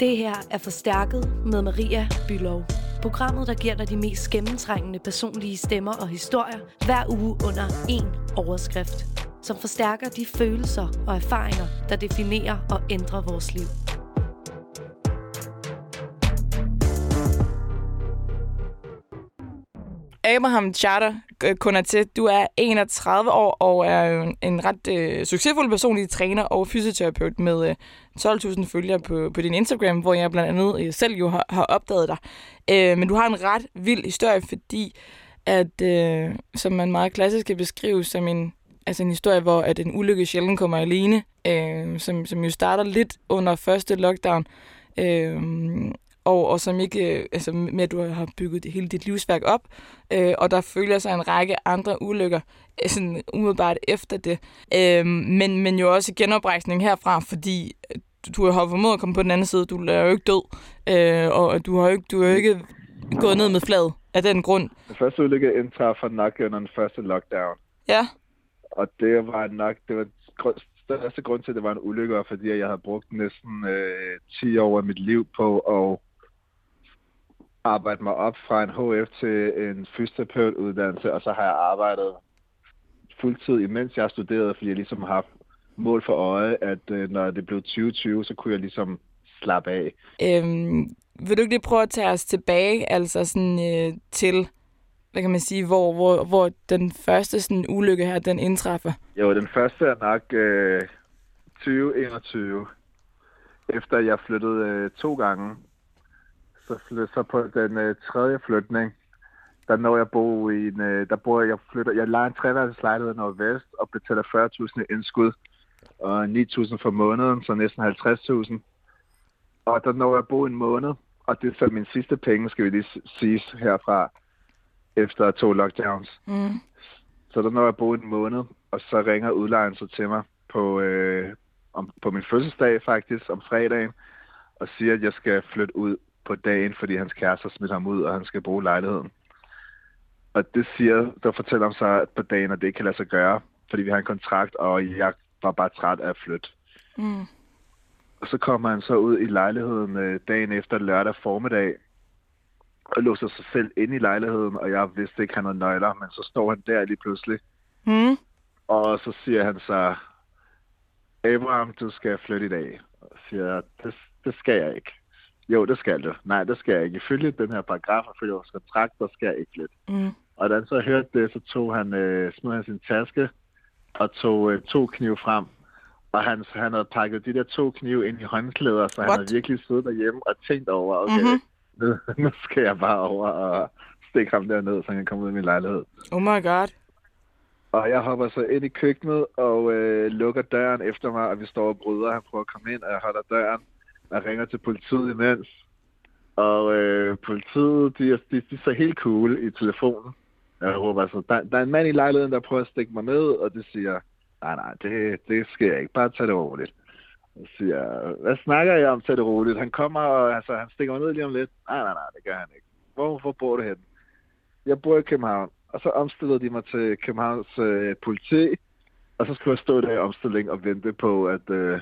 Det her er Forstærket med Maria Bylov. Programmet, der giver dig de mest gennemtrængende personlige stemmer og historier hver uge under én overskrift. Som forstærker de følelser og erfaringer, der definerer og ændrer vores liv. Abraham Charter øh, til. Du er 31 år og er en, en ret øh, succesfuld personlig træner og fysioterapeut med øh, 12.000 følgere på, på din Instagram, hvor jeg blandt andet øh, selv jo har, har opdaget dig. Øh, men du har en ret vild historie, fordi at, øh, som man meget klassisk kan beskrive som en, altså en historie, hvor at en ulykke sjældent kommer alene, øh, som, som jo starter lidt under første lockdown, øh, og, og som ikke, øh, altså med at du har bygget hele dit livsværk op, øh, og der følger sig en række andre ulykker, øh, sådan umiddelbart efter det. Øh, men, men jo også genoprejsning herfra, fordi du har formået at komme på den anden side, du er jo ikke død, øh, og du har jo ikke, du har jo ikke gået ned med fladet af den grund. Den første ulykke indtræffer nok under den første lockdown. Ja. Og det var nok, det var største grund til, at det var en ulykke, fordi jeg havde brugt næsten øh, 10 år af mit liv på at arbejde mig op fra en HF til en fysioterapeutuddannelse, og så har jeg arbejdet fuldtid, imens jeg studerede, fordi jeg ligesom har haft mål for øje, at øh, når det blev 2020, så kunne jeg ligesom slappe af. Øhm, vil du ikke lige prøve at tage os tilbage, altså sådan øh, til, hvad kan man sige, hvor, hvor, hvor den første sådan ulykke her, den indtræffer? Jo, den første er nok øh, 2021, efter jeg flyttede øh, to gange så, så på den øh, tredje flytning, der når jeg bo i en, øh, der bor jeg flytter, jeg leger en treværelses lejlighed nordvest og betaler 40.000 i indskud og 9.000 for måneden, så næsten 50.000. Og der når jeg bo en måned, og det er så min sidste penge, skal vi lige sige herfra, efter to lockdowns. Mm. Så der når jeg bo en måned, og så ringer udlejeren så til mig på, øh, om, på min fødselsdag faktisk, om fredagen, og siger, at jeg skal flytte ud på dagen, fordi hans kæreste smidt ham ud, og han skal bruge lejligheden. Og det siger, der fortæller ham så på dagen, at det ikke kan lade sig gøre, fordi vi har en kontrakt, og jeg var bare træt af at flytte. Mm. Og så kommer han så ud i lejligheden øh, dagen efter lørdag formiddag, og låser sig selv ind i lejligheden, og jeg vidste ikke, han havde nøgler, men så står han der lige pludselig. Mm. Og så siger han så, Abraham, du skal flytte i dag. Og siger det, det skal jeg ikke. Jo, det skal du. Nej, det skal jeg ikke. Ifølge den her paragraf, og følge vores kontrakt, der skal jeg ikke flytte. Mm. Og da han så hørte det, så tog han, øh, smed han sin taske og tog øh, to knive frem. Og han, han havde pakket de der to knive ind i håndklæder, så What? han havde virkelig siddet derhjemme og tænkt over, okay, mm-hmm. nu, nu skal jeg bare over og stikke ham derned, så han kan komme ud i min lejlighed. Oh my god. Og jeg hopper så ind i køkkenet og øh, lukker døren efter mig, og vi står og bryder. Han prøver at komme ind, og jeg holder døren. Jeg ringer til politiet imens. Og øh, politiet, de, de, de er så helt cool i telefonen. Jeg råber altså, der, der er en mand i lejligheden, der prøver at stikke mig ned, og det siger, nej, nej, det, det sker ikke. Bare tag det roligt. Jeg siger, hvad snakker jeg om, tag det roligt? Han kommer, og altså, han stikker mig ned lige om lidt. Nej, nej, nej, det gør han ikke. Hvor, hvor bor du hen? Jeg bor i København. Og så omstillede de mig til Københavns øh, politi, og så skulle jeg stå der i omstilling og vente på, at, øh,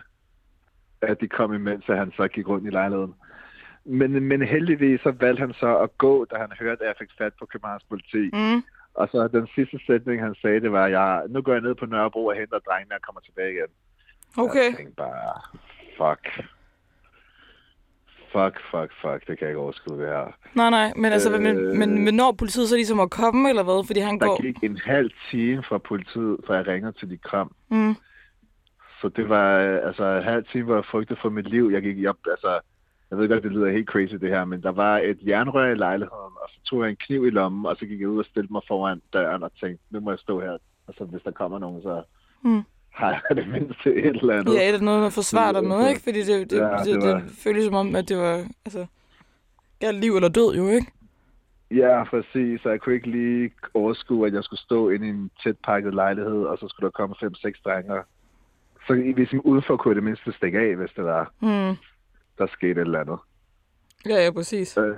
at de kom imens, at han så gik rundt i lejligheden. Men, men heldigvis så valgte han så at gå, da han hørte, at jeg fik fat på Københavns politi. Mm. Og så den sidste sætning, han sagde, det var, jeg, nu går jeg ned på Nørrebro og henter drengene og kommer tilbage igen. Okay. Jeg tænkte bare, fuck. Fuck, fuck, fuck, det kan jeg ikke overskue det her. Nej, nej, men altså, øh, men, men, men når politiet så ligesom at komme, eller hvad? Fordi han der går... Gik en halv time fra politiet, fra jeg ringer til de kom. Mm. Så det var altså en halv time, hvor jeg frygtede for mit liv. Jeg gik op, altså, jeg ved godt, det lyder helt crazy det her, men der var et jernrør i lejligheden, og så tog jeg en kniv i lommen, og så gik jeg ud og stillede mig foran døren og tænkte, nu må jeg stå her, og så hvis der kommer nogen, så mm. har jeg det mindste et eller andet. Ja, er det noget at forsvare dig med, ikke? Fordi det, det, ja, det, det, var... det føles som om, at det var, altså, ja, liv eller død jo, ikke? Ja, præcis. Så jeg kunne ikke lige overskue, at jeg skulle stå inde i en tæt pakket lejlighed, og så skulle der komme fem-seks drenge så hvis man udenfor kunne det mindste stikke af, hvis det var, mm. der skete et eller andet. Ja, ja, præcis. Øh,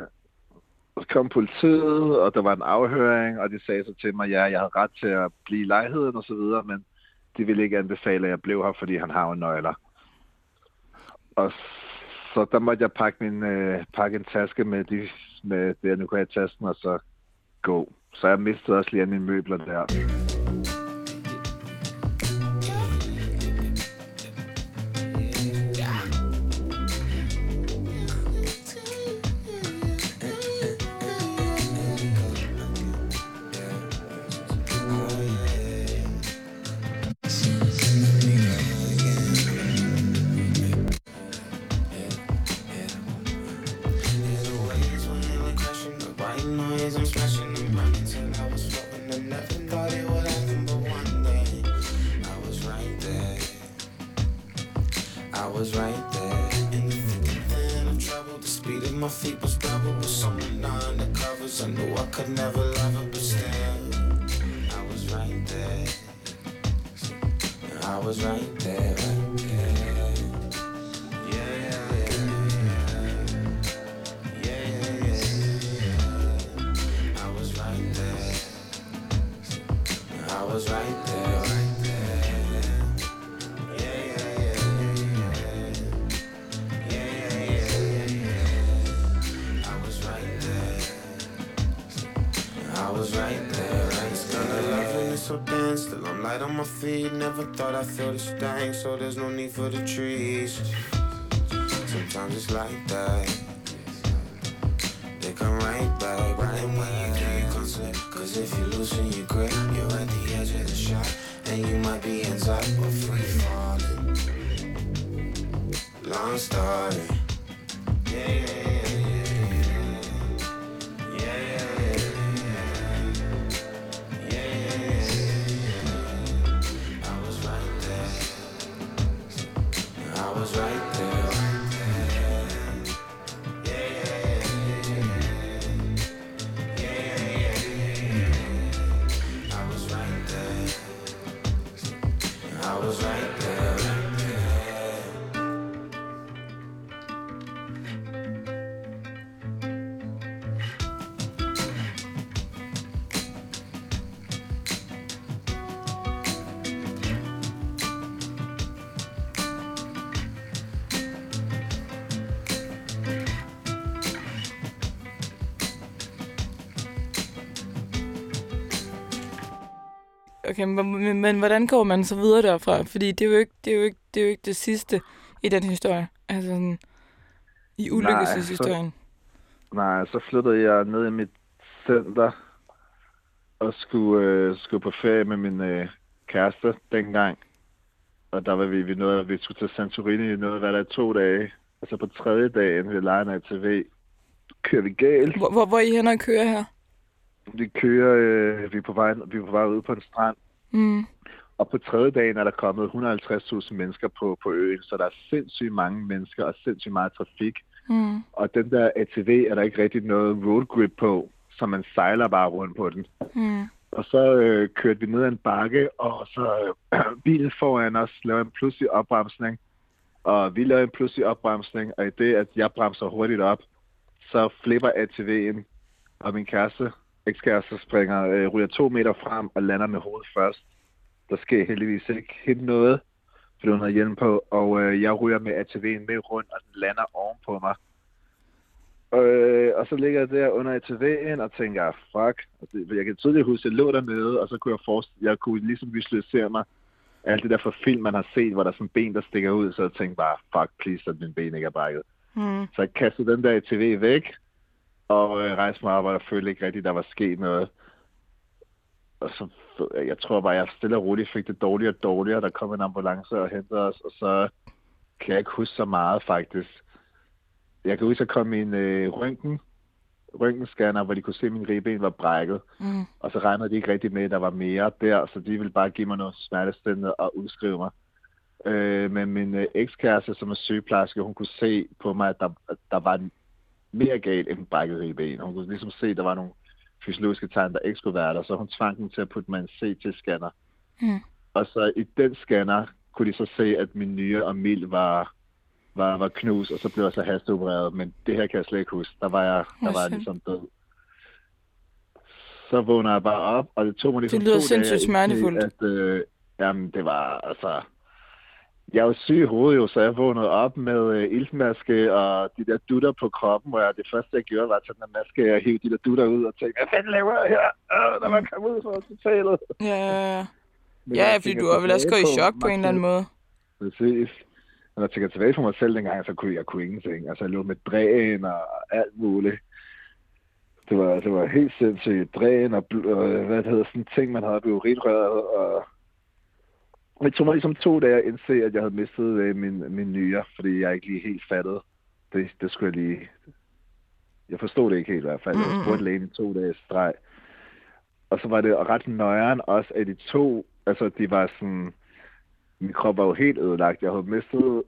så kom politiet, og der var en afhøring, og de sagde så til mig, ja, jeg havde ret til at blive i lejligheden og så videre, men de ville ikke anbefale, at jeg blev her, fordi han har jo nøgler. Og så der måtte jeg pakke, min, øh, pakke en taske med, de, med det, jeg nu kunne have i tasken, og så gå. Så jeg mistede også lige af mine møbler der. Thought I felt this thing So there's no need for the trees. Sometimes it's like that. They come right back. Right when you do you come slip. Cause if you loosen your grip You're at the edge of the shot. And you might be in top or free falling Long story Okay, men, men, hvordan går man så videre derfra? Fordi det er jo ikke det, er jo ikke, det, er jo ikke det sidste i den historie. Altså sådan, i ulykkeshistorien. Nej, så flyttede jeg ned i mit center og skulle, øh, skulle på ferie med min øh, kæreste dengang. Og der var vi, vi nåede, vi skulle til Santorini, vi nåede at være der i to dage. Og så på tredje dagen, vi leger en ATV, kører vi galt. Hvor, hvor, hvor er I hen og kører her? Vi kører, øh, vi, er på vej, vi er på vej ud på en strand. Mm. Og på tredje dagen er der kommet 150.000 mennesker på, på øen, så der er sindssygt mange mennesker og sindssygt meget trafik. Mm. Og den der ATV er der ikke rigtig noget road grip på, så man sejler bare rundt på den. Mm. Og så øh, kørte vi ned ad en bakke, og så øh, bilen foran os lavede en pludselig opbremsning. Og vi lavede en pludselig opbremsning, og i det, at jeg bremser hurtigt op, så flipper ATV'en, og min kæreste, ekskæreste, springer, øh, ryger to meter frem og lander med hovedet først. Der sker heldigvis ikke helt noget, fordi hun havde hjelm på, og øh, jeg ryger med ATV'en med rundt, og den lander ovenpå mig. Øh, og så ligger jeg der under ATV'en og tænker, fuck. Og det- Jeg kan tydeligt huske, at jeg lå dernede, og så kunne jeg forestille, jeg kunne ligesom visualisere mig alt det der fra film, man har set, hvor der er sådan ben, der stikker ud, så jeg tænkte bare, fuck, please, at min ben ikke er brækket. Mm. Så jeg kastede den der ATV væk, og øh, rejste mig op, og jeg følte ikke rigtigt, der var sket noget. Og så, jeg tror bare, jeg stille og roligt fik det dårligere og dårligere. Der kom en ambulance og hentede os, og så kan jeg ikke huske så meget, faktisk. Jeg kan huske, at jeg kom i en øh, røntgen, røntgenscanner, hvor de kunne se, at min ribben var brækket. Mm. Og så regnede de ikke rigtig med, at der var mere der, så de ville bare give mig noget smertestillende og udskrive mig. Øh, men min øh, ekskæreste, som er sygeplejerske, hun kunne se på mig, at der, at der var mere galt end brækket ribben. Hun kunne ligesom se, at der var nogle fysiologiske tegn, der ikke skulle være der, så hun tvang dem til at putte mig en CT-scanner. Mm. Og så i den scanner kunne de så se, at min nyre og mild var, var, var knust, og så blev jeg så hasteopereret. Men det her kan jeg slet ikke huske. Der var jeg, der var jeg ligesom død. Så vågner jeg bare op, og det tog mig ligesom Det lyder to dage sindssygt smertefuldt. At, øh, jamen, det var altså... jeg var syg i hovedet jo, så jeg vågnede op med øh, iltmaske og de der dutter på kroppen, jeg, det første, jeg gjorde, var at tage den maske og hive de der dutter ud og tænke, hvad fanden laver jeg her, øh, når man kommer ud fra hospitalet? Ja, ja, ja. Ja, fordi du har vel også gået i chok på en eller anden måde. Præcis. Når jeg tænker tilbage på mig selv dengang, så kunne jeg kunne ingenting. Altså, jeg lå med dræn og alt muligt. Det var, det var helt sindssygt. Dræn og, bl- og hvad det hedder, sådan ting, man havde på urinrøret. Og det tog mig ligesom to dage at indse, at jeg havde mistet øh, min, min nyre, fordi jeg ikke lige helt fattede. Det, det skulle jeg lige... Jeg forstod det ikke helt i hvert fald. Jeg spurgte lægen i to dage streg. Og så var det ret nøjeren også, at de to, altså de var sådan, min krop var jo helt ødelagt. Jeg havde mistet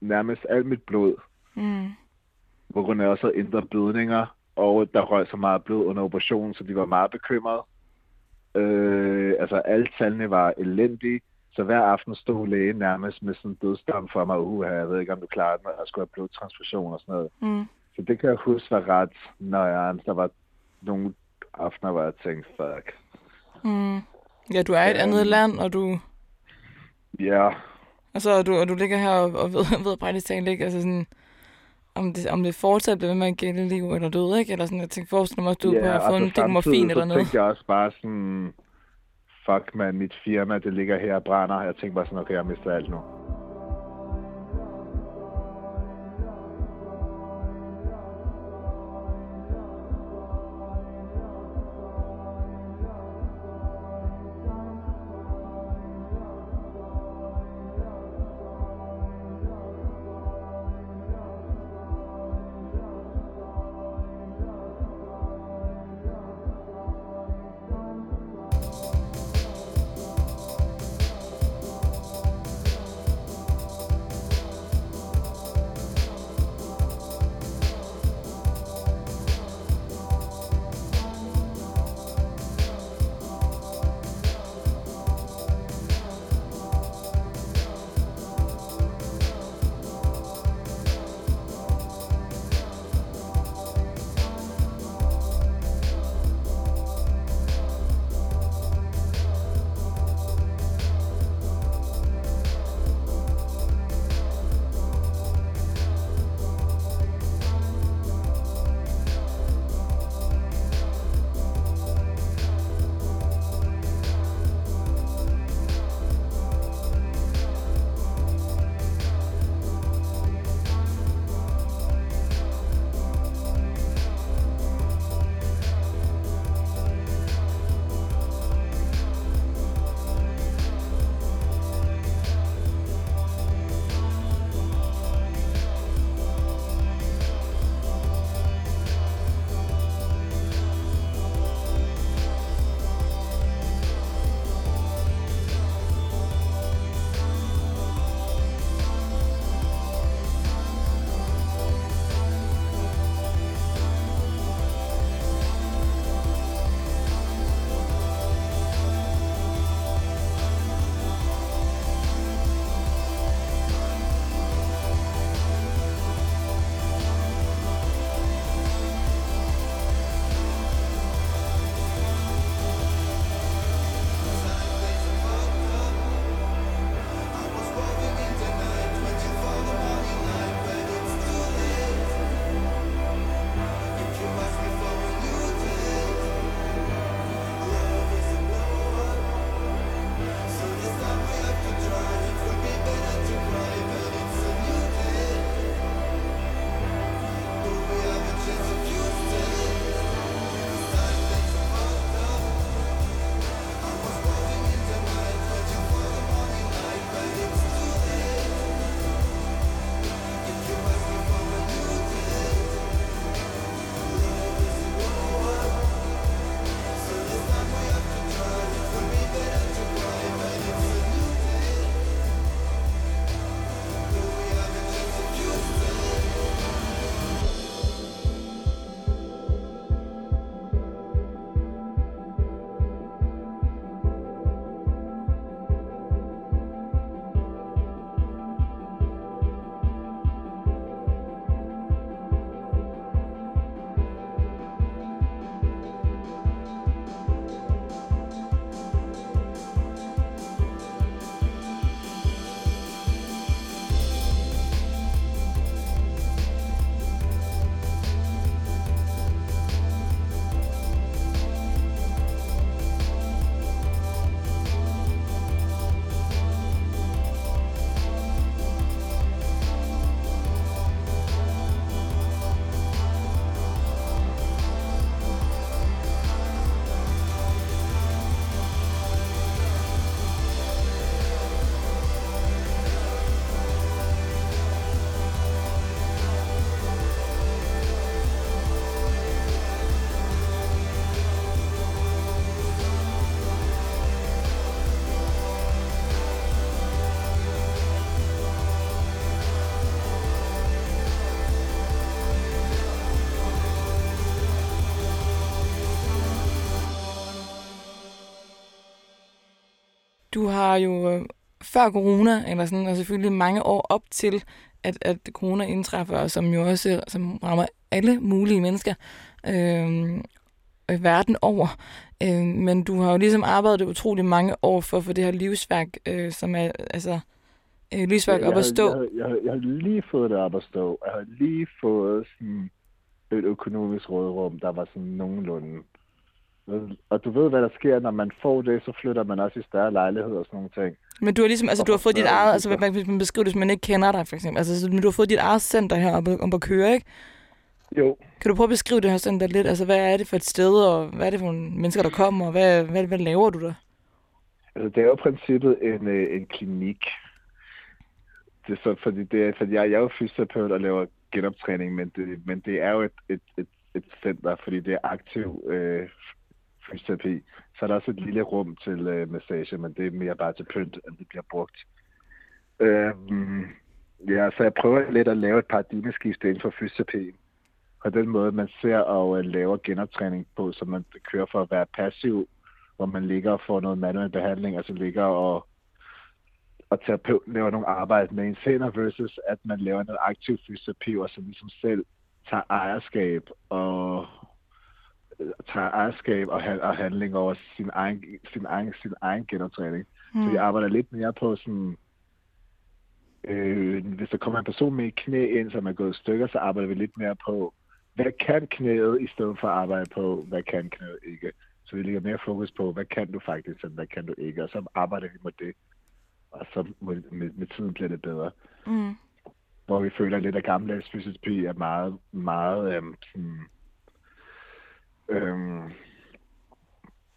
nærmest alt mit blod, Mm. på grund af også indre blødninger, og der røg så meget blod under operationen, så de var meget bekymrede. Øh, altså alle tallene var elendige, så hver aften stod lægen nærmest med sådan en dødsdom for mig, uh, jeg ved ikke, om du klarer den, og jeg skulle have blodtransfusion og sådan noget. Mm. Så det kan jeg huske var ret nøjeren. Der var nogle aftener, hvor jeg tænkte, fuck. Mm. Ja, du er i et andet Øhm. land, og du, Ja, altså, og du, og du ligger her og, og ved, ved praktisk talt ikke, altså sådan, om det, om det fortsat bliver ved med at gælde liv eller død, ikke? Eller sådan, jeg tænker, forestil mig, at du Ja, har og fået en så del morfin eller så noget. tænkte jeg også bare sådan, fuck man, mit firma, det ligger her og brænder. Jeg tænkte bare sådan, okay, jeg mister alt nu. Du har jo øh, før corona, eller sådan, og selvfølgelig mange år op til, at, at corona indtræffer, og som jo også som rammer alle mulige mennesker øh, verden over. Øh, men du har jo ligesom arbejdet utrolig mange år for få det her livsværk, øh, som er altså, øh, livsværk jeg, op at stå. Jeg, jeg, jeg, jeg har lige fået det op at stå. Jeg har lige fået sådan et økonomisk rådrum, der var sådan nogenlunde. Og du ved, hvad der sker, når man får det, så flytter man også i større lejligheder og sådan nogle ting. Men du har ligesom, altså du har fået dit eget, altså hvis man beskriver det, hvis man ikke kender dig for eksempel, altså du har fået dit eget center her oppe, oppe at køre, ikke? Jo. Kan du prøve at beskrive det her center lidt? Altså hvad er det for et sted, og hvad er det for nogle mennesker, der kommer, og hvad, hvad, hvad laver du der? Altså det er jo i princippet en, øh, en klinik. Det er så, fordi, det er, fordi jeg, jeg er jo fysioterapeut og laver genoptræning, men det, men det er jo et, et, et, et center, fordi det er aktiv øh, fysioterapi. Så er der også et lille rum til øh, massage, men det er mere bare til pynt, end det bliver brugt. Øh, ja, så jeg prøver lidt at lave et paradigmeskift inden for fysioterapi. På den måde, man ser og øh, laver genoptræning på, så man kører for at være passiv, hvor man ligger og får noget manuel behandling, altså ligger og og terapeuten laver nogle arbejde med en senere, versus at man laver noget aktiv fysioterapi, og så ligesom selv tager ejerskab og tager ejerskab og, og handling over sin egen, sin egen, sin egen genoptræning. Mm. Så vi arbejder lidt mere på sådan, øh, hvis der kommer en person med et knæ ind, som er gået i stykker, så arbejder vi lidt mere på, hvad kan knæet, i stedet for at arbejde på, hvad kan knæet ikke. Så vi lægger mere fokus på, hvad kan du faktisk, og hvad kan du ikke, og så arbejder vi med det. Og så med, med, med tiden bliver det bedre. Mm. Hvor vi føler lidt, at gammeldags fysioterapi er meget, meget øhm, sådan, øhm,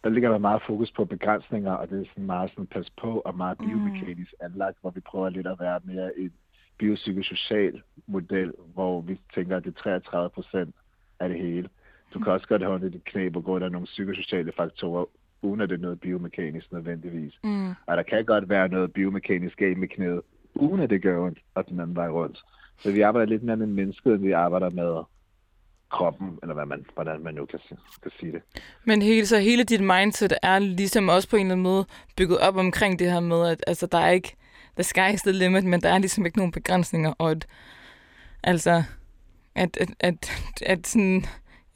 der ligger der meget fokus på begrænsninger, og det er sådan meget sådan pas på og meget biomekanisk anlagt, hvor vi prøver lidt at være mere en biopsykosocial model, hvor vi tænker, at det er 33 procent af det hele. Du kan også godt have dit knæ på grund af nogle psykosociale faktorer, uden at det er noget biomekanisk nødvendigvis. Mm. Og der kan godt være noget biomekanisk galt med knæet, uden at det gør ondt, og den anden vej rundt. Så vi arbejder lidt mere med mennesket, end vi arbejder med kroppen, eller hvad man, hvordan man nu kan, kan sige det. Men hele, så hele dit mindset er ligesom også på en eller anden måde bygget op omkring det her med, at altså, der er ikke, the sky is the limit, men der er ligesom ikke nogen begrænsninger, og at, altså, at, at, at, at sådan,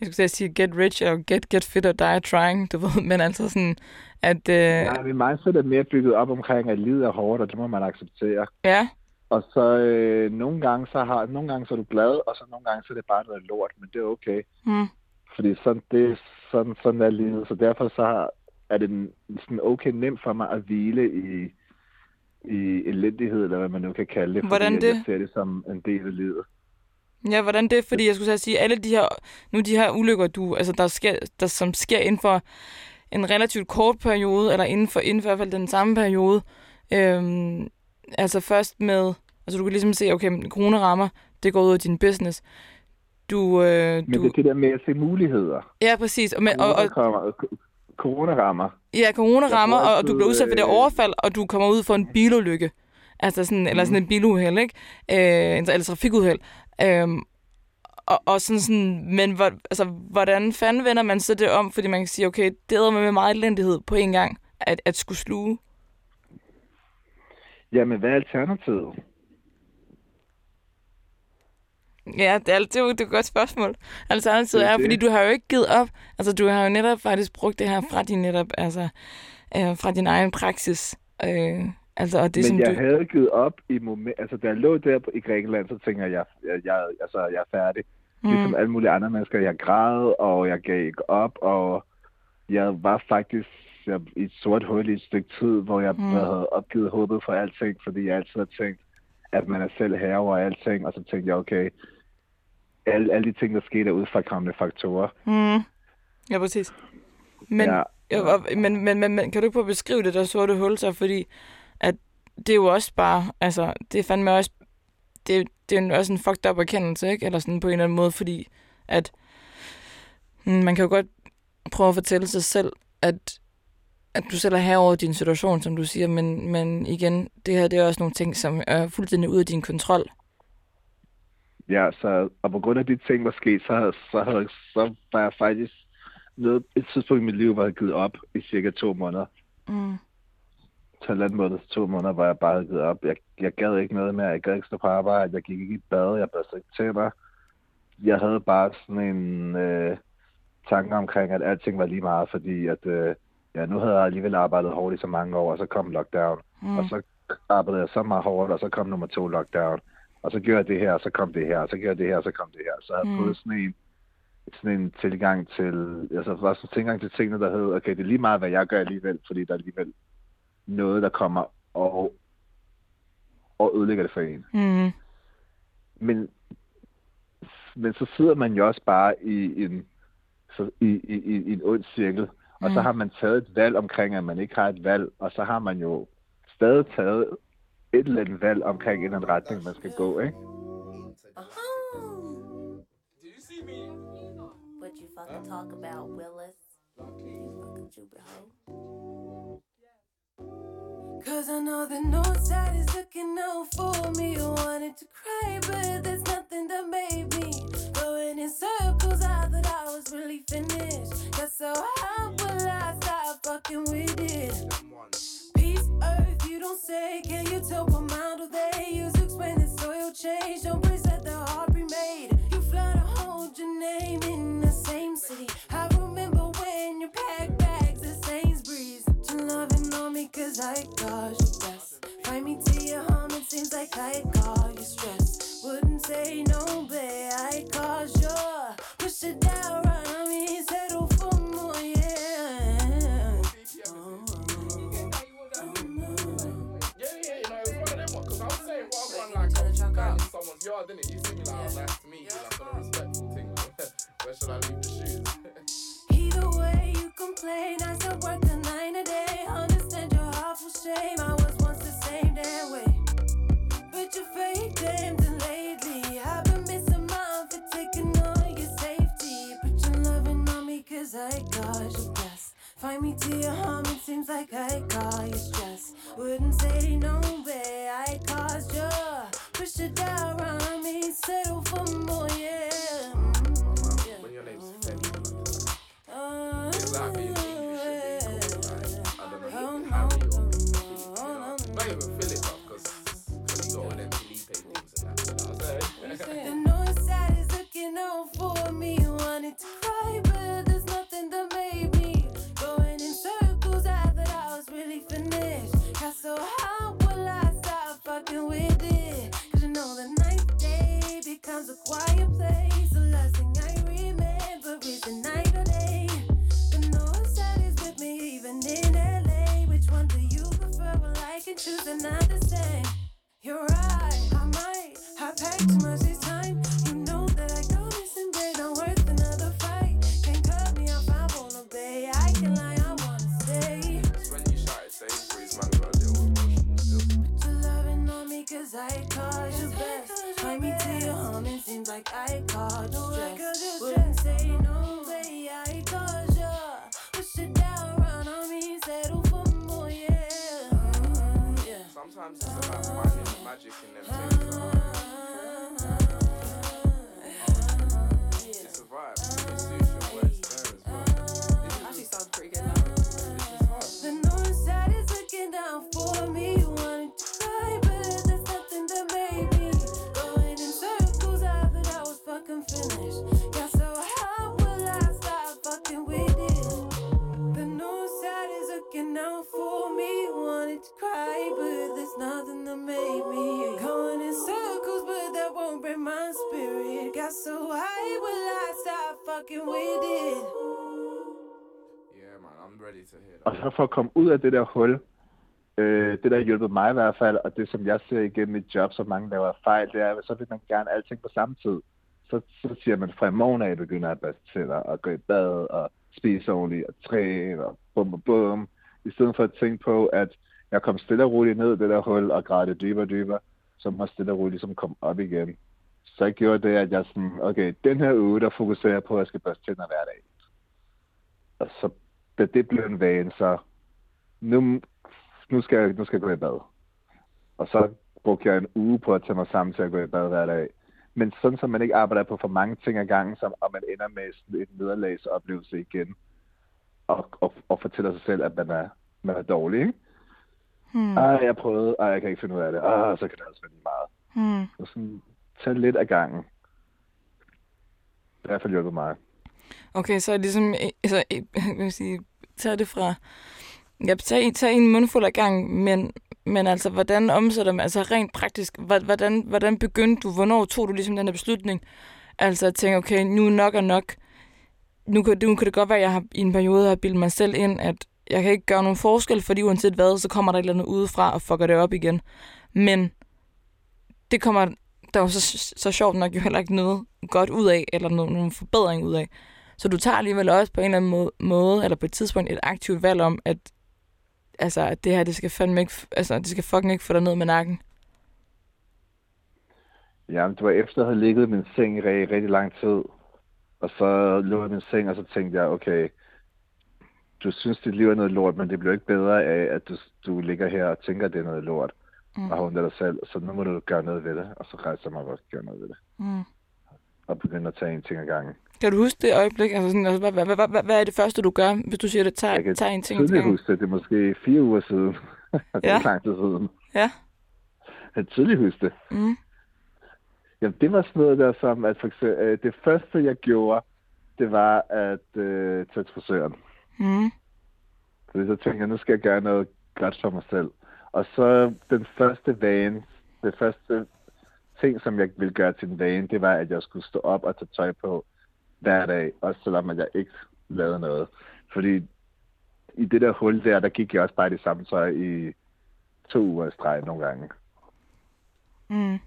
jeg skulle sige get rich or get, get fit or die trying, du ved, men altså sådan, at... Øh... Ja, min mindset er mere bygget op omkring, at livet er hårdt, og det må man acceptere. Ja. Og så øh, nogle gange så har nogle gange så er du glad, og så nogle gange så er det bare noget lort, men det er okay. Mm. Fordi sådan, det, sådan, sådan er livet. Så derfor så har, er det sådan okay nemt for mig at hvile i, i elendighed, eller hvad man nu kan kalde det. Hvordan fordi, det? Jeg ser det som en del af livet. Ja, hvordan det? Fordi jeg skulle sige, alle de her, nu de her ulykker, du, altså der, sker, der som sker inden for en relativt kort periode, eller inden for, inden for i hvert fald den samme periode, øhm, altså først med, altså du kan ligesom se, okay, corona rammer, det går ud af din business. Du, øh, Men du... det er det der med at se muligheder. Ja, præcis. Og, med, og, og, Corona, corona rammer. Ja, corona rammer, og, og du bliver udsat for det øh, overfald, og du kommer ud for en bilulykke. Altså sådan, eller sådan et biluheld, ikke? Øh, en- eller trafikuheld. Øhm, og, og sådan, sådan, men hvor, altså, hvordan fanden vender man så det om? Fordi man kan sige, okay, det er med meget elendighed på en gang, at, at skulle sluge. Jamen, hvad er alternativet? Ja, det er, det er jo det er et godt spørgsmål. Alternativet Det er er, fordi du har jo ikke givet op. Altså, du har jo netop faktisk brugt det her fra din netop, altså, øh, fra din egen praksis. Øh, altså, og det, Men som jeg du... havde givet op i moment, altså da jeg lå der i Grækenland, så tænker jeg, jeg, jeg, jeg, altså, jeg er færdig. Mm. Ligesom alle mulige andre mennesker. Jeg græd, og jeg gav ikke op, og jeg var faktisk jeg, i et sort hul i et stykke tid, hvor jeg mm. havde opgivet håbet for alting, fordi jeg altid har tænkt, at man er selv herre over alting, og så tænkte jeg, okay, alle, alle de ting, der skete, er udfrakommende faktorer. Mm. Ja, præcis. Men, ja. Og- men, men, men, men kan du ikke prøve at beskrive det der sorte hul så? Fordi at det er jo også bare, altså, det er fandme også, det, det er jo også en fucked up erkendelse, ikke? Eller sådan på en eller anden måde, fordi at mm, man kan jo godt prøve at fortælle sig selv, at, at du selv er her over din situation, som du siger, men, men igen, det her det er også nogle ting, som er fuldstændig ude af din kontrol. Ja, så, og på grund af de ting, der skete, så, så, havde, så var jeg faktisk noget, et tidspunkt i mit liv, hvor jeg givet op i cirka to måneder. Mm. halvanden måned til to måneder, hvor jeg bare givet op. Jeg, jeg gad ikke noget mere. Jeg gad ikke stå på arbejde. Jeg gik ikke i bad. Jeg børste ikke tænder. Jeg havde bare sådan en øh, tanke omkring, at alting var lige meget, fordi at, øh, ja, nu havde jeg alligevel arbejdet hårdt i så mange år, og så kom lockdown. Mm. Og så arbejdede jeg så meget hårdt, og så kom nummer to lockdown. Og så gjorde jeg det her, og så kom det her, og så gjorde jeg det her, og så kom det her. Så jeg havde mm. fået sådan en, sådan en tilgang til, altså var sådan en tilgang til tingene, der hed, okay, det er lige meget, hvad jeg gør alligevel, fordi der er alligevel noget, der kommer og, og ødelægger det for en. Mm. Men, men så sidder man jo også bare i en, så, i, i, i, i en ond cirkel, og så har man taget et valg omkring, at man ikke har et valg, og så har man jo stadig taget et eller andet valg omkring en retning, man skal gå, ikke? What you fucking talk about, Willis? You fucking stupid hoe. Cause I know the north side is looking out for me. Sometimes it's about finding the magic in them things. Man, I'm ready to hear Og så for at komme ud af det der hul, øh, det der har hjulpet mig i hvert fald, og det som jeg ser igennem mit job, som mange laver fejl, det er, at så vil man gerne alting på samme tid. Så, så siger man fra i morgen af begynder at børste tænder, og gå i bad, og spise ordentligt, og træne, og bum, bum, bum. I stedet for at tænke på, at jeg kom stille og roligt ned i det der hul, og græd det dybere og dybere, så må stille og roligt ligesom komme op igen. Så jeg gjorde det, at jeg sådan, okay, den her uge, der fokuserer jeg på, at jeg skal børste tænder hver dag. Og så, da det blev en vane, så nu, nu, skal jeg, nu skal jeg gå i bad. Og så brugte jeg en uge på at tage mig sammen til at gå i bad hver dag. Men sådan, så man ikke arbejder på for mange ting ad gangen, som, og man ender med en nederlagsoplevelse igen, og, og, og fortæller sig selv, at man er, man er dårlig. Ikke? Hmm. Ej, jeg prøvede. Ej, jeg kan ikke finde ud af det. Ah, så kan det altså være lige meget. Hmm. Så sådan, tag lidt af gangen. Det har i hvert fald hjulpet mig. Okay, så er det ligesom, øh, altså, øh, kan man sige, tager det fra, ja, tag, tag en mundfuld af gang, men, men altså, hvordan omsætter man, altså rent praktisk, hvordan, hvordan begyndte du, hvornår tog du ligesom den her beslutning, altså at tænke, okay, nu er nok er nok, nu kan, nu kan det godt være, at jeg har i en periode har bildet mig selv ind, at jeg kan ikke gøre nogen forskel, fordi uanset hvad, så kommer der et eller andet udefra og fucker det op igen. Men det kommer der jo så, så sjovt nok jo heller ikke noget godt ud af, eller no, nogen forbedring ud af. Så du tager alligevel også på en eller anden måde, måde, eller på et tidspunkt et aktivt valg om, at, altså, at det her, det skal fandme ikke, altså, det skal fucking ikke få dig ned med nakken. Jamen, det var efter, at jeg havde ligget i min seng i rigtig, rigtig lang tid. Og så lå jeg i min seng, og så tænkte jeg, okay, du synes, dit liv er noget lort, men det bliver ikke bedre af, at du, du ligger her og tænker, at det er noget lort. Mm. Og har ondt af dig selv, så nu må du gøre noget ved det. Og så rejser jeg mig og gøre noget ved det. Mm. Og begynder at tage en ting ad gangen. Kan du huske det øjeblik? Altså sådan, altså, hvad, hvad, hvad, hvad, er det første, du gør, hvis du siger, at det tager, Jeg kan tager en ting ad gangen? huske det. Det er måske fire uger siden. det er Ja. lang tid siden. Ja. Jeg kan tydeligt huske det. Mm. Jamen, det var sådan noget der, som at for eksempel, øh, det første, jeg gjorde, det var at øh, tage til frisøren. Mm. Fordi så tænkte jeg, nu skal jeg gøre noget godt for mig selv. Og så den første vane, det første ting, som jeg ville gøre til en vane, det var, at jeg skulle stå op og tage tøj på hver dag, også selvom at jeg ikke lavede noget. Fordi i det der hul der, der gik jeg også bare i det samme tøj i to uger streg nogle gange. Mm.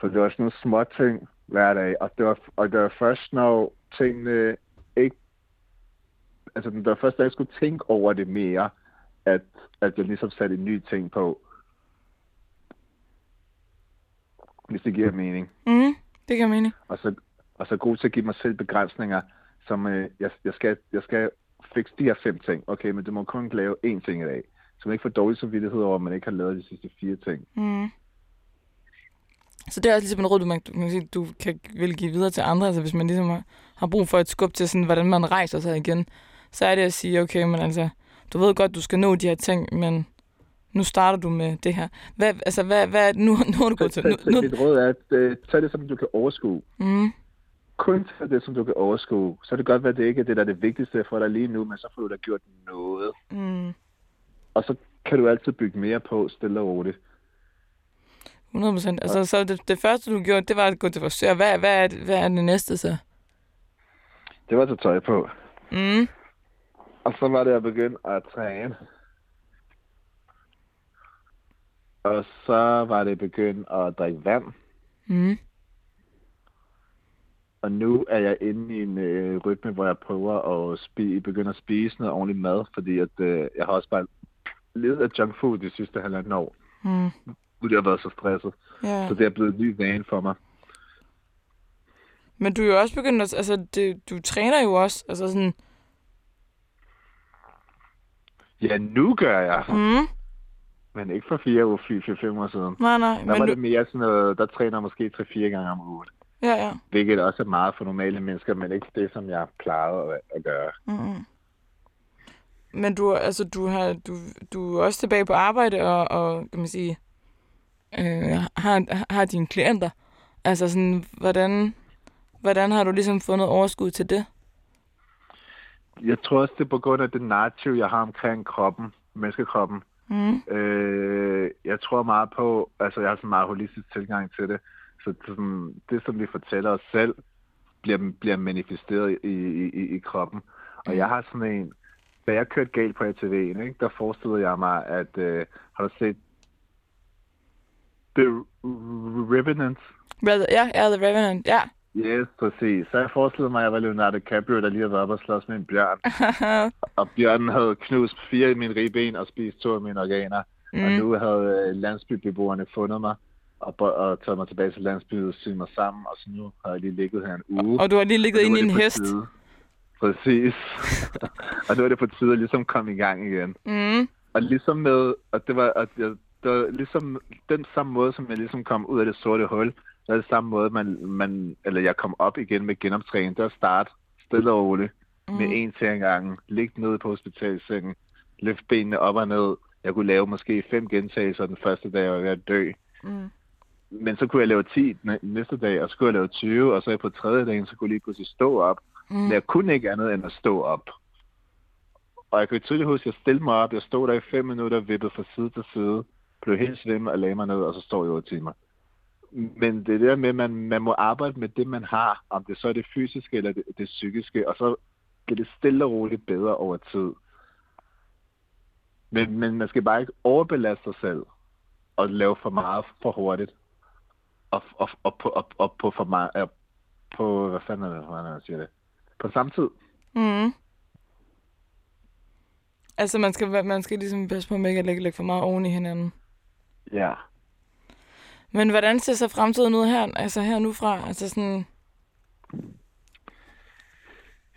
Så det var sådan nogle små ting hver dag, og det var, og det var først, når tingene ikke... Altså, det var først, da jeg skulle tænke over det mere, at, at jeg ligesom satte en ny ting på. Hvis det giver mening. Mm. Det kan mening. Og så, og så god til at give mig selv begrænsninger, som øh, jeg, jeg, skal, jeg skal fikse de her fem ting. Okay, men du må kun lave én ting i dag. Så man ikke får dårlig samvittighed over, at man ikke har lavet de sidste fire ting. Mm. Så det er også ligesom en råd, du, man, kan sige, du kan vil give videre til andre. Altså hvis man ligesom har, har brug for et skub til, sådan, hvordan man rejser sig igen, så er det at sige, okay, men altså, du ved godt, du skal nå de her ting, men nu starter du med det her. Hvad, altså, hvad, hvad, nu, nu har du gået til... Nu, nu, mit råd er, at øh, tage det, som du kan overskue. mm, kun til det, som du kan overskue. Så kan det godt være, at det ikke er det, der er det vigtigste for dig lige nu, men så får du da gjort noget. mm, Og så kan du altid bygge mere på, stille og roligt. 100 procent. Altså, så det, det første, du gjorde, det var at gå til frisør. Hvad, hvad, er, det, hvad er det næste så? Det var at tage tøj på. Mm, Og så var det at begynde at træne. Og så var det begyndt at drikke vand. mm, Og nu er jeg inde i en øh, rytme, hvor jeg prøver at spi- begynde at spise noget ordentligt mad, fordi at, øh, jeg har også bare levet af junk food de sidste halvanden år, mm, jeg har været så stresset. ja. Så det er blevet en ny vane for mig. Men du er jo også begyndt at... Altså, det, du træner jo også. Altså sådan... Ja, nu gør jeg. Mm, Men ikke for fire uger, fire, fem år siden. nej, nej. Der Men var du, det mere sådan noget, der træner måske 3-4 gange om ugen. ja, ja. Hvilket også er meget for normale mennesker, men ikke det, som jeg plejede at, at gøre. Mm. Men du, altså, du, har, du, du er også tilbage på arbejde og, og kan man sige, øh, har, har dine klienter. Altså sådan, hvordan, hvordan har du ligesom fundet overskud til det? Jeg tror også, det er på grund af det narrativ, jeg har omkring kroppen, menneskekroppen. Mm. Øh, jeg tror meget på, altså jeg har sådan en meget holistisk tilgang til det. Så det, sådan, det som vi fortæller os selv, bliver, bliver manifesteret i, i, i, kroppen. Og jeg har sådan en, da jeg kørte galt på ATV'en, ikke, der forestillede jeg mig, at, øh, har du set The Revenant? Ja, ja, The Revenant, ja. Yes, præcis. Så jeg forestillede mig, at jeg var Leonardo DiCaprio, der lige havde været oppe og slås med en bjørn. og bjørnen havde knust fire af mine ribben og spist to af mine organer. Mm. Og nu havde øh, landsbybeboerne fundet mig og, og taget mig tilbage til landsbyen og syet mig sammen. Og så nu har jeg lige ligget her en uge. Og du har lige ligget inde i en hest. tide. Præcis. og nu er det på tide at ligesom komme i gang igen. Mm. Og ligesom med, og det var, at jeg, det var ligesom den samme måde, som jeg ligesom kom ud af det sorte hul, det er det samme måde, man, man, eller jeg kom op igen med genoptræning. Det var at starte stille og roligt, mm. med én ting ad gangen, ligge nede på hospitalsengen, løfte benene op og ned, Jeg kunne lave måske fem gentagelser den første dag, jeg var ved at dø. Mm. Men så kunne jeg lave 10 næ- næste dag, og så kunne jeg lave 20, og så på tredje dagen, så kunne jeg lige pludselig stå op. Mm. Men jeg kunne ikke andet end at stå op. Og jeg kan tydeligt huske, at jeg stillede mig op, jeg stod der i fem minutter, vippede fra side til side, blev helt svimmel og lagde mig ned, og så står jeg i 8 timer. Men det der med, at man, man må arbejde med det, man har, om det så er det fysiske eller det, det psykiske, og så bliver det stille og roligt bedre over tid. Men, men man skal bare ikke overbelaste sig selv og lave for meget for hurtigt. Og, og, og, på, og, og på for meget... øh, På, hvad fanden er det, hvordan jeg siger det? På samme tid. Mm. Altså, man skal, man skal ligesom passe på, at man ikke lægge, lægge for meget oven i hinanden. Ja. Men hvordan ser så fremtiden ud her, altså her nu fra? Altså sådan,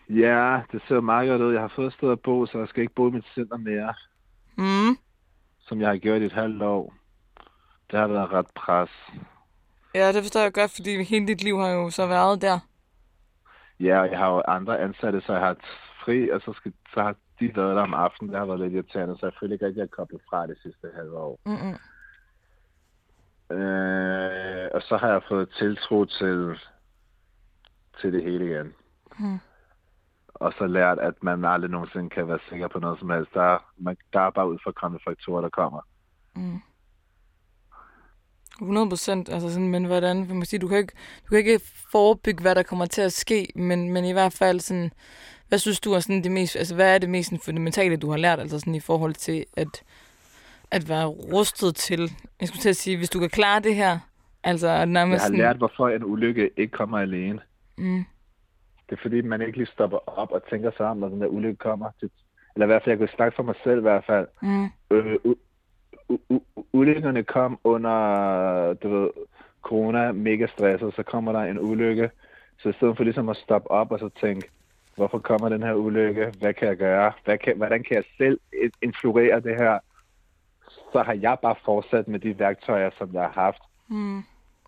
Ja, det ser meget godt ud. Jeg har fået et sted at bo, så jeg skal ikke bo i mit center mere, mm, som jeg har gjort i et halvt år. Det har været ret pres. ja, det forstår jeg godt, fordi hele dit liv har jo så været der. Ja, og jeg har jo andre ansatte, så jeg har fri, og så, skal, så har de været der om aftenen. Det har været lidt irriterende, så jeg føler ikke rigtig, at jeg er koblet fra det sidste halve år. Mm-mm. Øh, og så har jeg fået tiltro til, til det hele igen. Hmm. Og så lært, at man aldrig nogensinde kan være sikker på noget som helst. Der, er- man, der er bare udfordrende faktorer, der kommer. 100 procent, altså sådan, men hvordan, for man sige, du kan, ikke, du kan ikke forebygge, hvad der kommer til at ske, men, men i hvert fald sådan, hvad synes du er sådan det mest, altså hvad er det mest sådan fundamentale, du har lært, altså sådan i forhold til at, at være rustet til, jeg skulle til at sige, hvis du kan klare det her, altså at Jeg nærmest har lært, hvorfor en ulykke ikke kommer alene. Mm. Det er fordi, man ikke lige stopper op og tænker sig om, når den der ulykke kommer. Eller i hvert fald, jeg kan snakke for mig selv i hvert fald. Mm. Øh, u- u- u- ulykkerne kom under, du ved, corona, mega stresset, så kommer der en ulykke. Så i stedet for ligesom at stoppe op og så tænke, hvorfor kommer den her ulykke? Hvad kan jeg gøre? Hvad kan, hvordan kan jeg selv in- influere det her? Så har jeg bare fortsat med de værktøjer, som jeg har haft. Mm.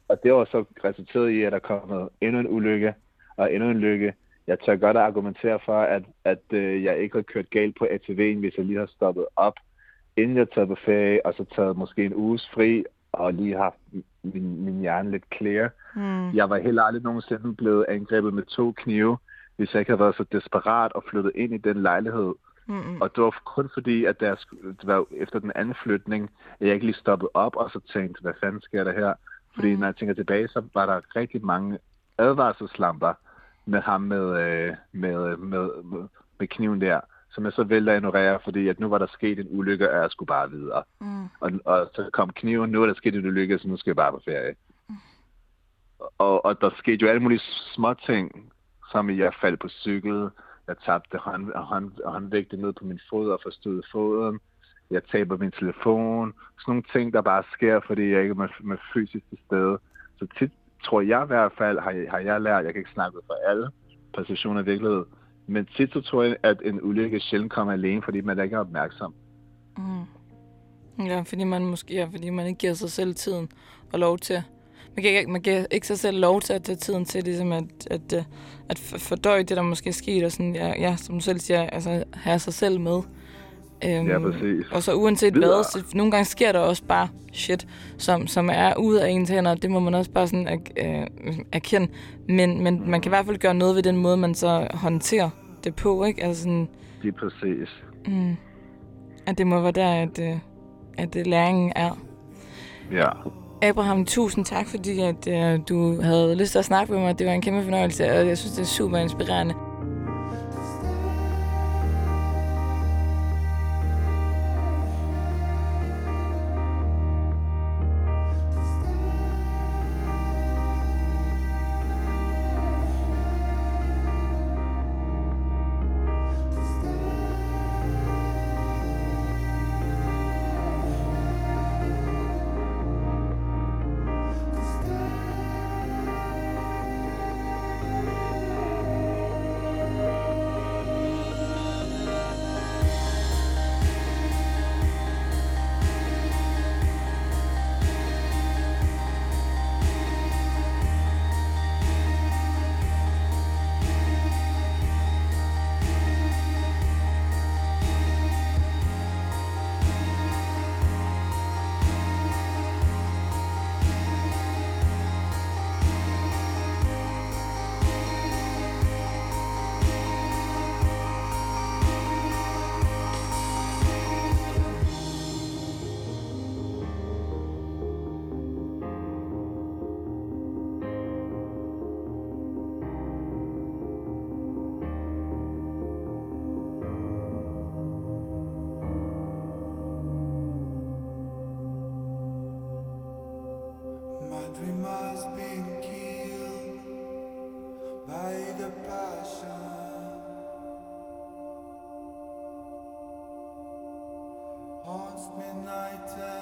Og det var så resulteret i, at der er kommet endnu en ulykke og endnu en lykke. Jeg tør godt at argumentere for, at, at øh, jeg ikke har kørt galt på ATV'en, hvis jeg lige har stoppet op, inden jeg taget på ferie, og så taget måske en uges fri, og lige haft min, min hjerne lidt clear. Mm. Jeg var heller aldrig nogensinde blevet angrebet med to knive, hvis jeg ikke havde været så desperat og flyttet ind i den lejlighed. Mm. Og det var kun fordi, at der, det var efter den anden flytning, at jeg ikke lige stoppede op og så tænkte, hvad fanden sker der her? Fordi når jeg tænker tilbage, så var der rigtig mange advarselslamper med ham med, øh, med, med, med, med kniven der, som jeg så vælger at ignorere, fordi at nu var der sket en ulykke, og jeg skulle bare videre. Mm. Og, og så kom kniven, nu er der sket en ulykke, så nu skal jeg bare på ferie. Og, og der skete jo alle mulige små ting, som jeg faldt på cykel, jeg tabte hånd, hånd, håndvægte ned på min fod og forstod foden, jeg taber min telefon, sådan nogle ting, der bare sker, fordi jeg ikke er med, med fysisk til stede. Så tit tror jeg i hvert fald, har jeg, har jeg lært, jeg kan ikke snakke for alle positioner i virkelighed, men tit så tror jeg, at en ulykke sjældent kommer alene, fordi man ikke er opmærksom. Mm. Ja, fordi man måske, ja, fordi man ikke giver sig selv tiden og lov til. Man giver, ikke- man giver ikke sig selv lov til at tage tiden til ligesom at, at, at, at fordøje det, der måske er sket, og sådan, ja, ja, som du selv siger, altså have sig selv med. Øhm, Ja, præcis. Og så uanset Videre. hvad, så nogle gange sker der også bare shit, som, som er ude af ens hænder. Det må man også bare sådan er, øh, erkende. Men, men man kan i hvert fald gøre noget ved den måde, man så håndterer det på, ikke? Altså sådan, Lige præcis. mm, at det må være der, at, øh, at øh, læringen er. Ja. Abraham, tusind tak, fordi at, øh, du havde lyst til at snakke med mig. Det var en kæmpe fornøjelse, og jeg synes, det er super inspirerende. time.